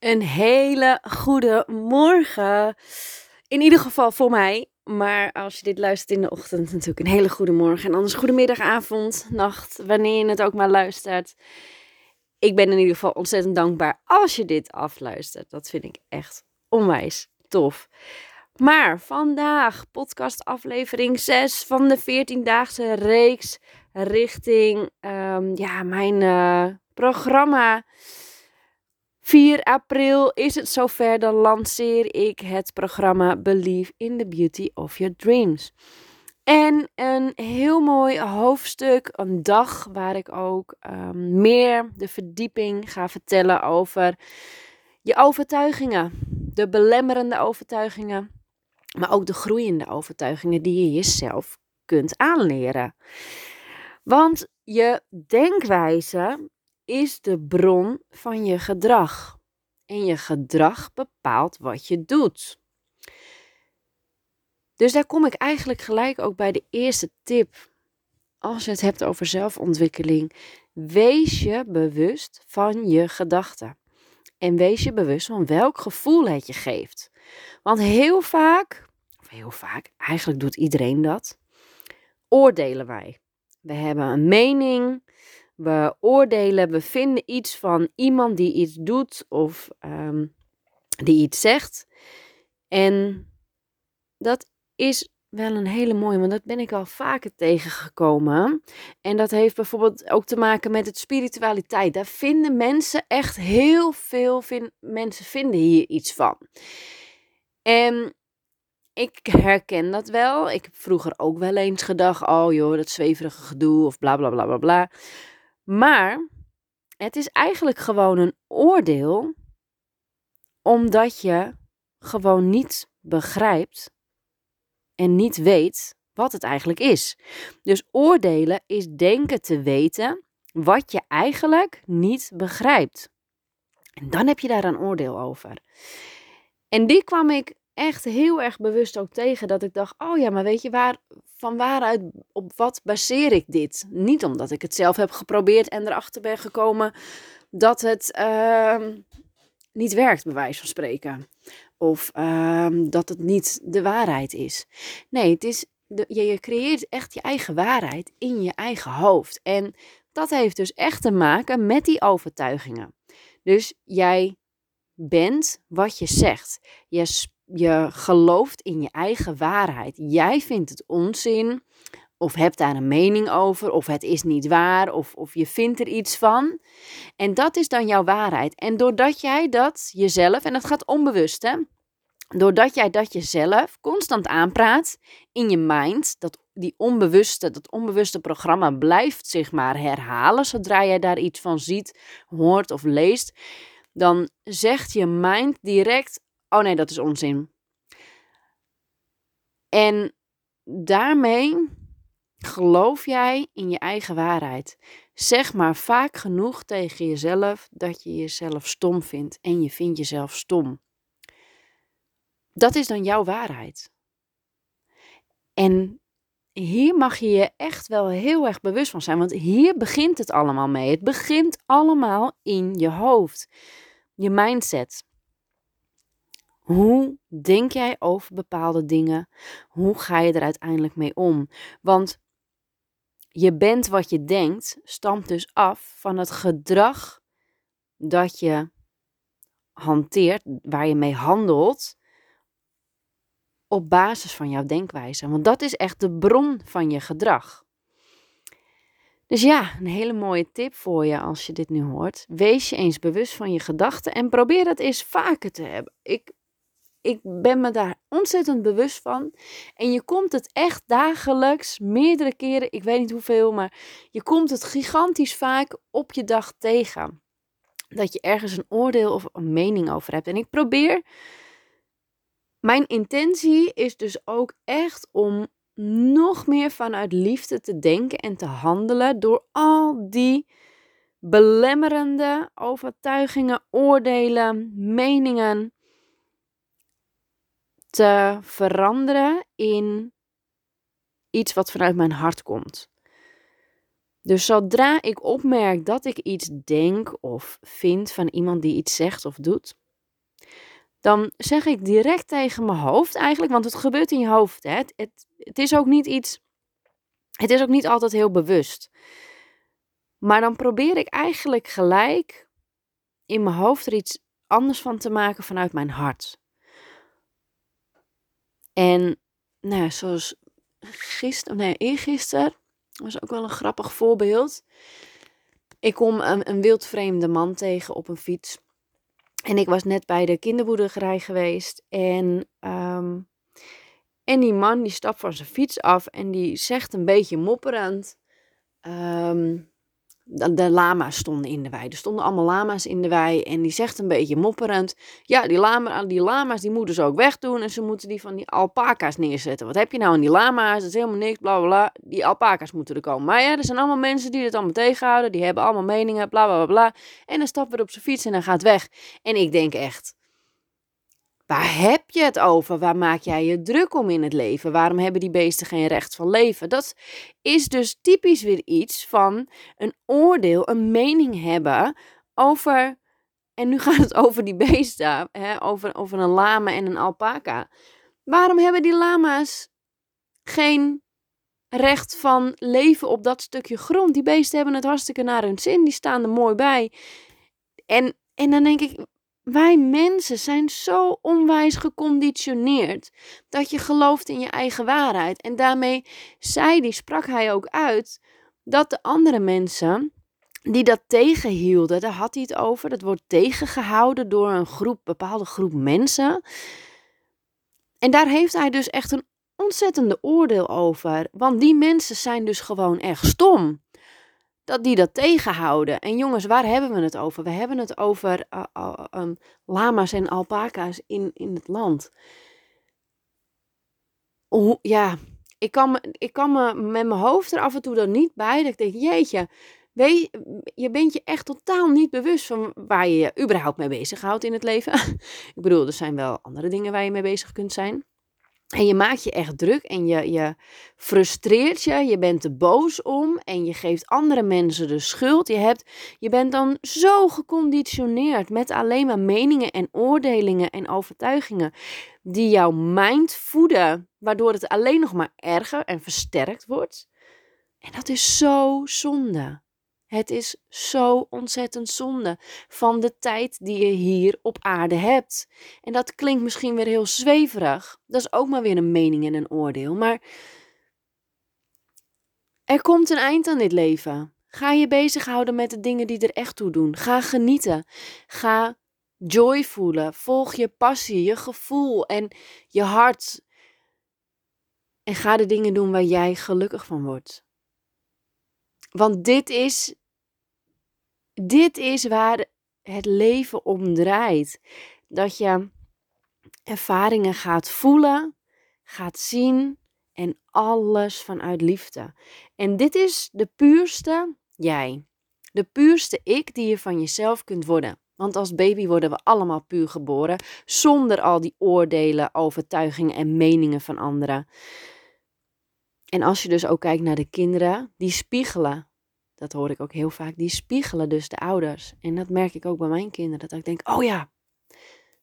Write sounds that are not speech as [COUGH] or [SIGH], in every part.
Een hele goede morgen. In ieder geval voor mij. Maar als je dit luistert in de ochtend, natuurlijk een hele goede morgen. En anders goedemiddag, avond, nacht, wanneer je het ook maar luistert. Ik ben in ieder geval ontzettend dankbaar als je dit afluistert. Dat vind ik echt onwijs tof. Maar vandaag, podcast aflevering 6 van de 14-daagse reeks richting um, ja, mijn uh, programma 4 april is het zover, dan lanceer ik het programma Believe in the Beauty of Your Dreams. En een heel mooi hoofdstuk, een dag waar ik ook um, meer de verdieping ga vertellen over je overtuigingen, de belemmerende overtuigingen, maar ook de groeiende overtuigingen die je jezelf kunt aanleren. Want je denkwijze is de bron van je gedrag. En je gedrag bepaalt wat je doet. Dus daar kom ik eigenlijk gelijk ook bij de eerste tip. Als je het hebt over zelfontwikkeling, wees je bewust van je gedachten. En wees je bewust van welk gevoel het je geeft. Want heel vaak, heel vaak, eigenlijk doet iedereen dat, oordelen wij. We hebben een mening, we oordelen, we vinden iets van iemand die iets doet of ehm, die iets zegt. En dat is wel een hele mooie, want dat ben ik al vaker tegengekomen. En dat heeft bijvoorbeeld ook te maken met het spiritualiteit. Daar vinden mensen echt heel veel mensen vinden hier iets van. En ik herken dat wel. Ik heb vroeger ook wel eens gedacht: oh joh, dat zweverige gedoe of bla bla bla bla bla. Maar het is eigenlijk gewoon een oordeel, omdat je gewoon niet begrijpt en niet weet wat het eigenlijk is. Dus oordelen is denken te weten wat je eigenlijk niet begrijpt. En dan heb je daar een oordeel over. En die kwam ik echt heel erg bewust ook tegen dat ik dacht: oh ja, maar weet je waar, van waaruit, op wat baseer ik dit? Niet omdat ik het zelf heb geprobeerd en erachter ben gekomen dat het uh, niet werkt, bij wijze van spreken. Of uh, dat het niet de waarheid is. Nee, het is de, je, je creëert echt je eigen waarheid in je eigen hoofd. En dat heeft dus echt te maken met die overtuigingen. Dus jij bent wat je zegt. Je je gelooft in je eigen waarheid. Jij vindt het onzin, of hebt daar een mening over, of het is niet waar, of, of je vindt er iets van. En dat is dan jouw waarheid. En doordat jij dat jezelf, en dat gaat onbewust hè, doordat jij dat jezelf constant aanpraat in je mind, dat die onbewuste, dat onbewuste programma blijft zich maar herhalen zodra jij daar iets van ziet, hoort of leest, dan zegt je mind direct: Oh nee, dat is onzin. En daarmee geloof jij in je eigen waarheid. Zeg maar vaak genoeg tegen jezelf dat je jezelf stom vindt en je vindt jezelf stom. Dat is dan jouw waarheid. En hier mag je je echt wel heel erg bewust van zijn, want hier begint het allemaal mee. Het begint allemaal in je hoofd, je mindset. Hoe denk jij over bepaalde dingen? Hoe ga je er uiteindelijk mee om? Want je bent wat je denkt, stamt dus af van het gedrag dat je hanteert, waar je mee handelt, op basis van jouw denkwijze. Want dat is echt de bron van je gedrag. Dus ja, een hele mooie tip voor je als je dit nu hoort. Wees je eens bewust van je gedachten en probeer dat eens vaker te hebben. Ik ik ben me daar ontzettend bewust van. En je komt het echt dagelijks, meerdere keren, ik weet niet hoeveel, maar je komt het gigantisch vaak op je dag tegen. Dat je ergens een oordeel of een mening over hebt. En ik probeer. Mijn intentie is dus ook echt om nog meer vanuit liefde te denken en te handelen door al die belemmerende overtuigingen, oordelen, meningen te veranderen in iets wat vanuit mijn hart komt. Dus zodra ik opmerk dat ik iets denk of vind van iemand die iets zegt of doet, dan zeg ik direct tegen mijn hoofd eigenlijk, want het gebeurt in je hoofd. Hè? Het, het, het is ook niet iets, het is ook niet altijd heel bewust. Maar dan probeer ik eigenlijk gelijk in mijn hoofd er iets anders van te maken vanuit mijn hart. En nou, zoals gisteren, nee, eergisteren was ook wel een grappig voorbeeld. Ik kom een, een wildvreemde man tegen op een fiets. En ik was net bij de kinderboerderij geweest. En, um, en die man die stapt van zijn fiets af en die zegt een beetje mopperend. Um, de, lama's stonden in de wei. Er stonden allemaal lama's in de wei. En die zegt een beetje mopperend. Ja, die, lama, die lama's die moeten ze ook wegdoen. En ze moeten die van die alpaca's neerzetten. Wat heb je nou aan die lama's? Dat is helemaal niks, bla bla bla. Die alpaca's moeten er komen. Maar ja, er zijn allemaal mensen die het allemaal tegenhouden. Die hebben allemaal meningen, bla bla bla. bla. En dan stapt weer op zijn fiets en dan gaat weg. En ik denk echt. Waar heb je het over? Waar maak jij je druk om in het leven? Waarom hebben die beesten geen recht van leven? Dat is dus typisch weer iets van een oordeel, een mening hebben over. En nu [LAUGHS] gaat het over die beesten, hè, over, over een lama en een alpaca. Waarom hebben die lama's geen recht van leven op dat stukje grond? Die beesten hebben het hartstikke naar hun zin, die staan er mooi bij. En, en dan denk ik, wij mensen zijn zo onwijs geconditioneerd dat je gelooft in je eigen waarheid. En daarmee zei die, sprak hij ook uit dat de andere mensen die dat tegenhielden, daar had hij het over, dat wordt tegengehouden door een groep, bepaalde groep mensen. En daar heeft hij dus echt een ontzettende oordeel over. Want die mensen zijn dus gewoon echt stom dat die dat tegenhouden. En jongens, waar hebben we het over? We hebben het over uh, lama's en alpaca's in, in het land. Hoe, ja, ik kan, me, ik kan me met mijn hoofd er af en toe dan niet bij. Dat ik denk, jeetje, weet, je bent je echt totaal niet bewust van waar je je überhaupt mee bezighoudt in het leven. [LAUGHS] ik bedoel, er zijn wel andere dingen waar je mee bezig kunt zijn. En je maakt je echt druk en je, je frustreert je, je bent er boos om en je geeft andere mensen de schuld. Je, hebt, je bent dan zo geconditioneerd met alleen maar meningen en oordelingen en overtuigingen die jouw mind voeden, waardoor het alleen nog maar erger en versterkt wordt. En dat is zo zonde. Het is zo ontzettend zonde van de tijd die je hier op aarde hebt. En dat klinkt misschien weer heel zweverig. Dat is ook maar weer een mening en een oordeel. Maar er komt een eind aan dit leven. Ga je bezighouden met de dingen die er echt toe doen. Ga genieten. Ga joy voelen. Volg je passie, je gevoel en je hart. En ga de dingen doen waar jij gelukkig van wordt. Want dit is dit is waar het leven om draait. Dat je ervaringen gaat voelen, gaat zien en alles vanuit liefde. En dit is de puurste jij. De puurste ik die je van jezelf kunt worden. Want als baby worden we allemaal puur geboren, zonder al die oordelen, overtuigingen en meningen van anderen. En als je dus ook kijkt naar de kinderen, die spiegelen dat hoor ik ook heel vaak, die spiegelen dus de ouders. En dat merk ik ook bij mijn kinderen. Dat ik denk, oh ja,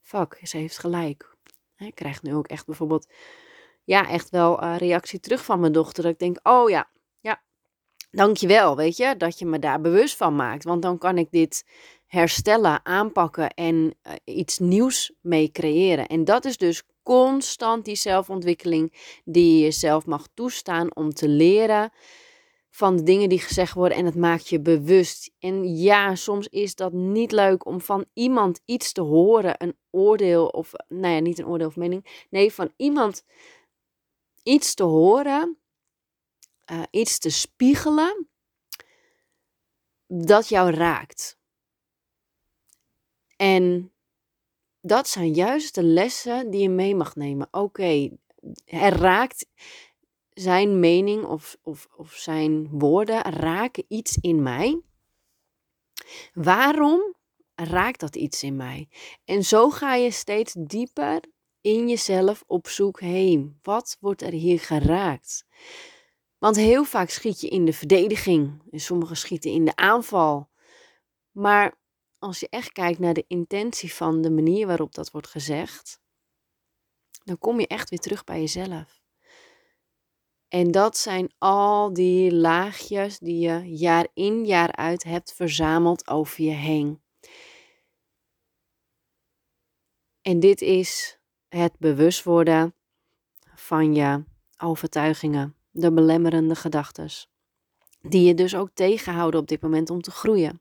fuck, ze heeft gelijk. Ik krijg nu ook echt bijvoorbeeld, ja, echt wel uh, reactie terug van mijn dochter. Dat ik denk, oh ja, ja, dankjewel, weet je, dat je me daar bewust van maakt. Want dan kan ik dit herstellen, aanpakken en eh, iets nieuws mee creëren. En dat is dus constant die zelfontwikkeling die je jezelf mag toestaan om te leren van de dingen die gezegd worden en het maakt je bewust. En ja, soms is dat niet leuk om van iemand iets te horen, een oordeel of, nou ja, niet een oordeel of mening, nee, van iemand iets te horen, uh, iets te spiegelen, dat jou raakt. En dat zijn juist de lessen die je mee mag nemen. Oké, okay, er raakt zijn mening of, of, of zijn woorden raken iets in mij. Waarom raakt dat iets in mij? En zo ga je steeds dieper in jezelf op zoek heen. Wat wordt er hier geraakt? Want heel vaak schiet je in de verdediging en sommigen schieten in de aanval. Maar als je echt kijkt naar de intentie van de manier waarop dat wordt gezegd, dan kom je echt weer terug bij jezelf. En dat zijn al die laagjes die je jaar in jaar uit hebt verzameld over je heen. En dit is het bewust worden van je overtuigingen, de belemmerende gedachten, die je dus ook tegenhouden op dit moment om te groeien.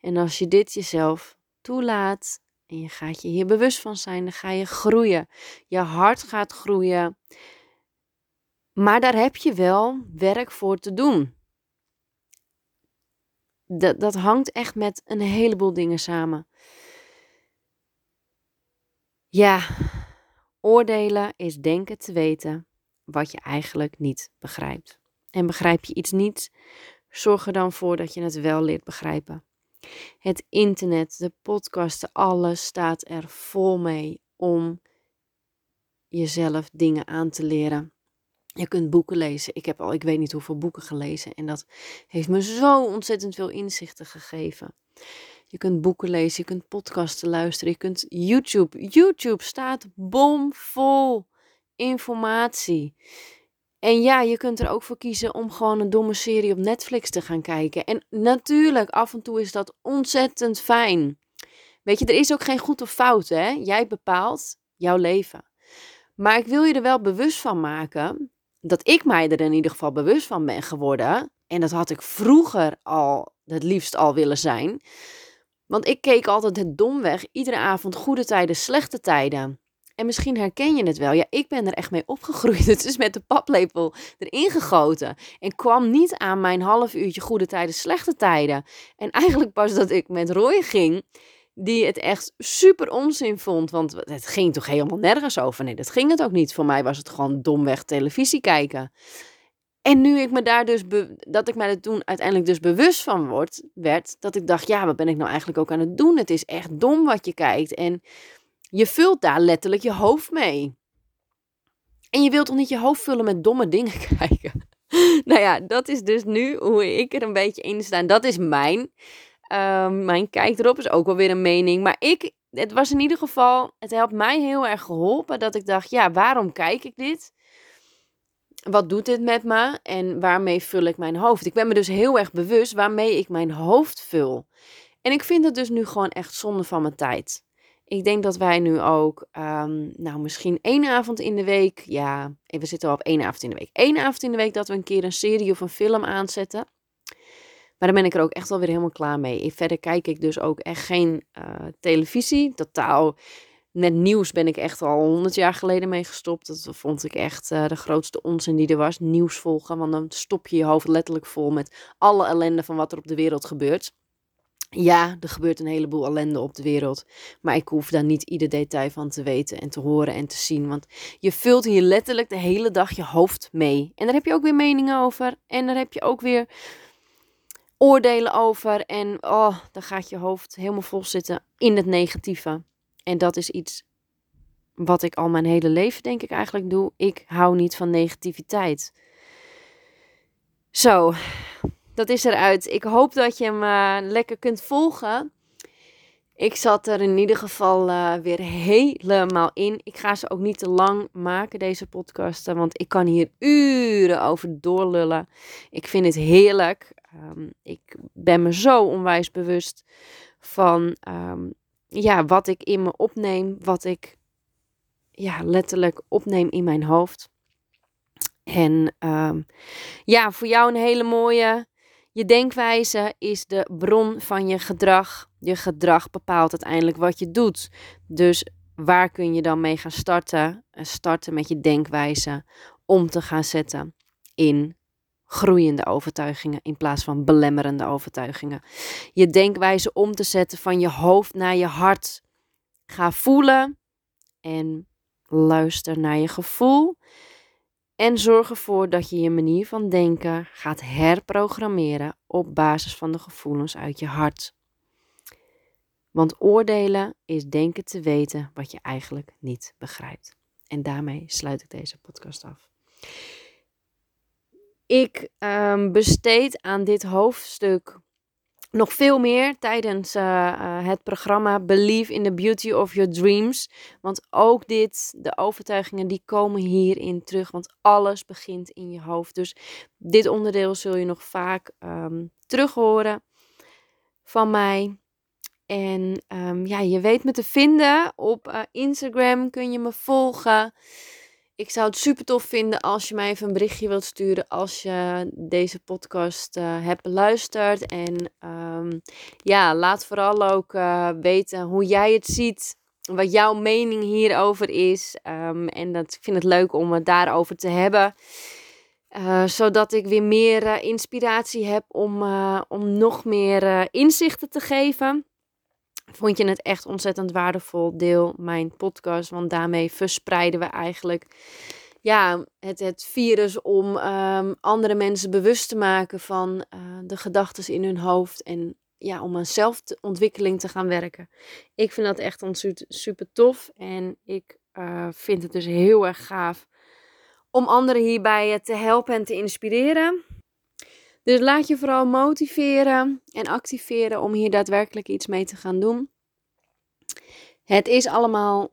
En als je dit jezelf toelaat en je gaat je hier bewust van zijn, dan ga je groeien. Je hart gaat groeien. Maar daar heb je wel werk voor te doen. Dat, dat hangt echt met een heleboel dingen samen. Ja, oordelen is denken te weten wat je eigenlijk niet begrijpt. En begrijp je iets niet, zorg er dan voor dat je het wel leert begrijpen. Het internet, de podcasten, alles staat er vol mee om jezelf dingen aan te leren. Je kunt boeken lezen. Ik heb al, ik weet niet hoeveel boeken gelezen. En dat heeft me zo ontzettend veel inzichten gegeven. Je kunt boeken lezen, je kunt podcasten luisteren, je kunt YouTube. YouTube staat bomvol informatie. En ja, je kunt er ook voor kiezen om gewoon een domme serie op Netflix te gaan kijken. En natuurlijk, af en toe is dat ontzettend fijn. Weet je, er is ook geen goed of fout, hè? Jij bepaalt jouw leven. Maar ik wil je er wel bewust van maken dat ik mij er in ieder geval bewust van ben geworden. En dat had ik vroeger al het liefst al willen zijn. Want ik keek altijd het domweg, iedere avond goede tijden, slechte tijden. En misschien herken je het wel. Ja, ik ben er echt mee opgegroeid. [LAUGHS] Het is met de paplepel erin gegoten. En kwam niet aan mijn half uurtje goede tijden, slechte tijden. En eigenlijk pas dat ik met Roy ging, die het echt super onzin vond. Want het ging toch helemaal nergens over. Nee, dat ging het ook niet. Voor mij was het gewoon domweg televisie kijken. En nu ik me daar dus, dat ik mij er toen uiteindelijk dus bewust van word, werd, dat ik dacht, ja, wat ben ik nou eigenlijk ook aan het doen? Het is echt dom wat je kijkt. En je vult daar letterlijk je hoofd mee. En je wilt toch niet je hoofd vullen met domme dingen [LAUGHS] kijken? nou ja, dat is dus nu hoe ik er een beetje in sta. Dat is mijn, uh, mijn kijk erop. Is ook wel weer een mening. Maar ik, het was in ieder geval, het helpt mij heel erg geholpen. Dat ik dacht, ja, waarom kijk ik dit? Wat doet dit met me? En waarmee vul ik mijn hoofd? Ik ben me dus heel erg bewust waarmee ik mijn hoofd vul. En ik vind het dus nu gewoon echt zonde van mijn tijd. Ik denk dat wij nu ook, um, nou misschien één avond in de week, ja, we zitten al op één avond in de week. Eén avond in de week dat we een keer een serie of een film aanzetten. Maar dan ben ik er ook echt wel weer helemaal klaar mee. Verder kijk ik dus ook echt geen uh, televisie. Totaal, net nieuws ben ik echt al honderd jaar geleden mee gestopt. Dat vond ik echt uh, de grootste onzin die er was. Nieuws volgen, want dan stop je je hoofd letterlijk vol met alle ellende van wat er op de wereld gebeurt. Ja, er gebeurt een heleboel ellende op de wereld. Maar ik hoef daar niet ieder detail van te weten en te horen en te zien. Want je vult hier letterlijk de hele dag je hoofd mee. En daar heb je ook weer meningen over. En daar heb je ook weer oordelen over. En oh, dan gaat je hoofd helemaal vol zitten in het negatieve. En dat is iets wat ik al mijn hele leven, denk ik, eigenlijk doe. Ik hou niet van negativiteit. Zo, dat is eruit. Ik hoop dat je hem uh, lekker kunt volgen. Ik zat er in ieder geval uh, weer helemaal in. Ik ga ze ook niet te lang maken, deze podcasten, want ik kan hier uren over doorlullen. Ik vind het heerlijk. Um, ik ben me zo onwijs bewust van um, ja, wat ik in me opneem, wat ik ja, letterlijk opneem in mijn hoofd. En um, ja, voor jou een hele mooie je denkwijze is de bron van je gedrag. Je gedrag bepaalt uiteindelijk wat je doet. Dus waar kun je dan mee gaan starten? Starten met je denkwijze om te gaan zetten in groeiende overtuigingen in plaats van belemmerende overtuigingen. Je denkwijze om te zetten van je hoofd naar je hart. Ga voelen en luister naar je gevoel. En zorg ervoor dat je je manier van denken gaat herprogrammeren op basis van de gevoelens uit je hart. Want oordelen is denken te weten wat je eigenlijk niet begrijpt. En daarmee sluit ik deze podcast af. Ik um, besteed aan dit hoofdstuk nog veel meer tijdens uh, uh, het programma Believe in the Beauty of Your Dreams. Want ook dit, de overtuigingen, die komen hierin terug. Want alles begint in je hoofd. Dus dit onderdeel zul je nog vaak um, terug horen van mij. En um, ja, je weet me te vinden. Op uh, Instagram kun je me volgen. Ik zou het super tof vinden als je mij even een berichtje wilt sturen als je deze podcast uh, hebt beluisterd. En um, ja, laat vooral ook uh, weten hoe jij het ziet. Wat jouw mening hierover is. Um, en dat, ik vind het leuk om het daarover te hebben. Uh, zodat ik weer meer inspiratie heb om, om nog meer inzichten te geven vond je het echt ontzettend waardevol, deel mijn podcast. Want daarmee verspreiden we eigenlijk ja, het, het virus om um, andere mensen bewust te maken van uh, de gedachten in hun hoofd. En ja, om aan zelfontwikkeling te gaan werken. Ik vind dat echt super tof. En ik uh, vind het dus heel erg gaaf om anderen hierbij te helpen en te inspireren. Dus laat je vooral motiveren en activeren om hier daadwerkelijk iets mee te gaan doen. Het is allemaal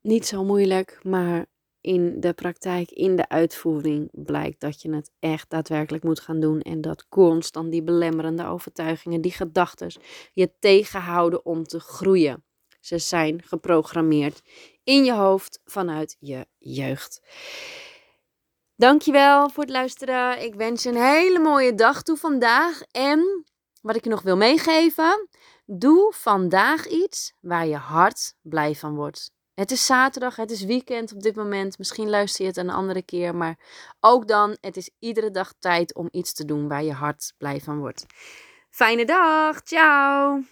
niet zo moeilijk, maar in de praktijk, in de uitvoering, blijkt dat je het echt daadwerkelijk moet gaan doen. En dat constant die belemmerende overtuigingen, die gedachten, je tegenhouden om te groeien. Ze zijn geprogrammeerd in je hoofd vanuit je jeugd. Dankjewel voor het luisteren. Ik wens je een hele mooie dag toe vandaag. En wat ik je nog wil meegeven. Doe vandaag iets waar je hart blij van wordt. Het is zaterdag, het is weekend op dit moment. Misschien luister je het een andere keer. Maar ook dan, het is iedere dag tijd om iets te doen waar je hart blij van wordt. Fijne dag. Ciao.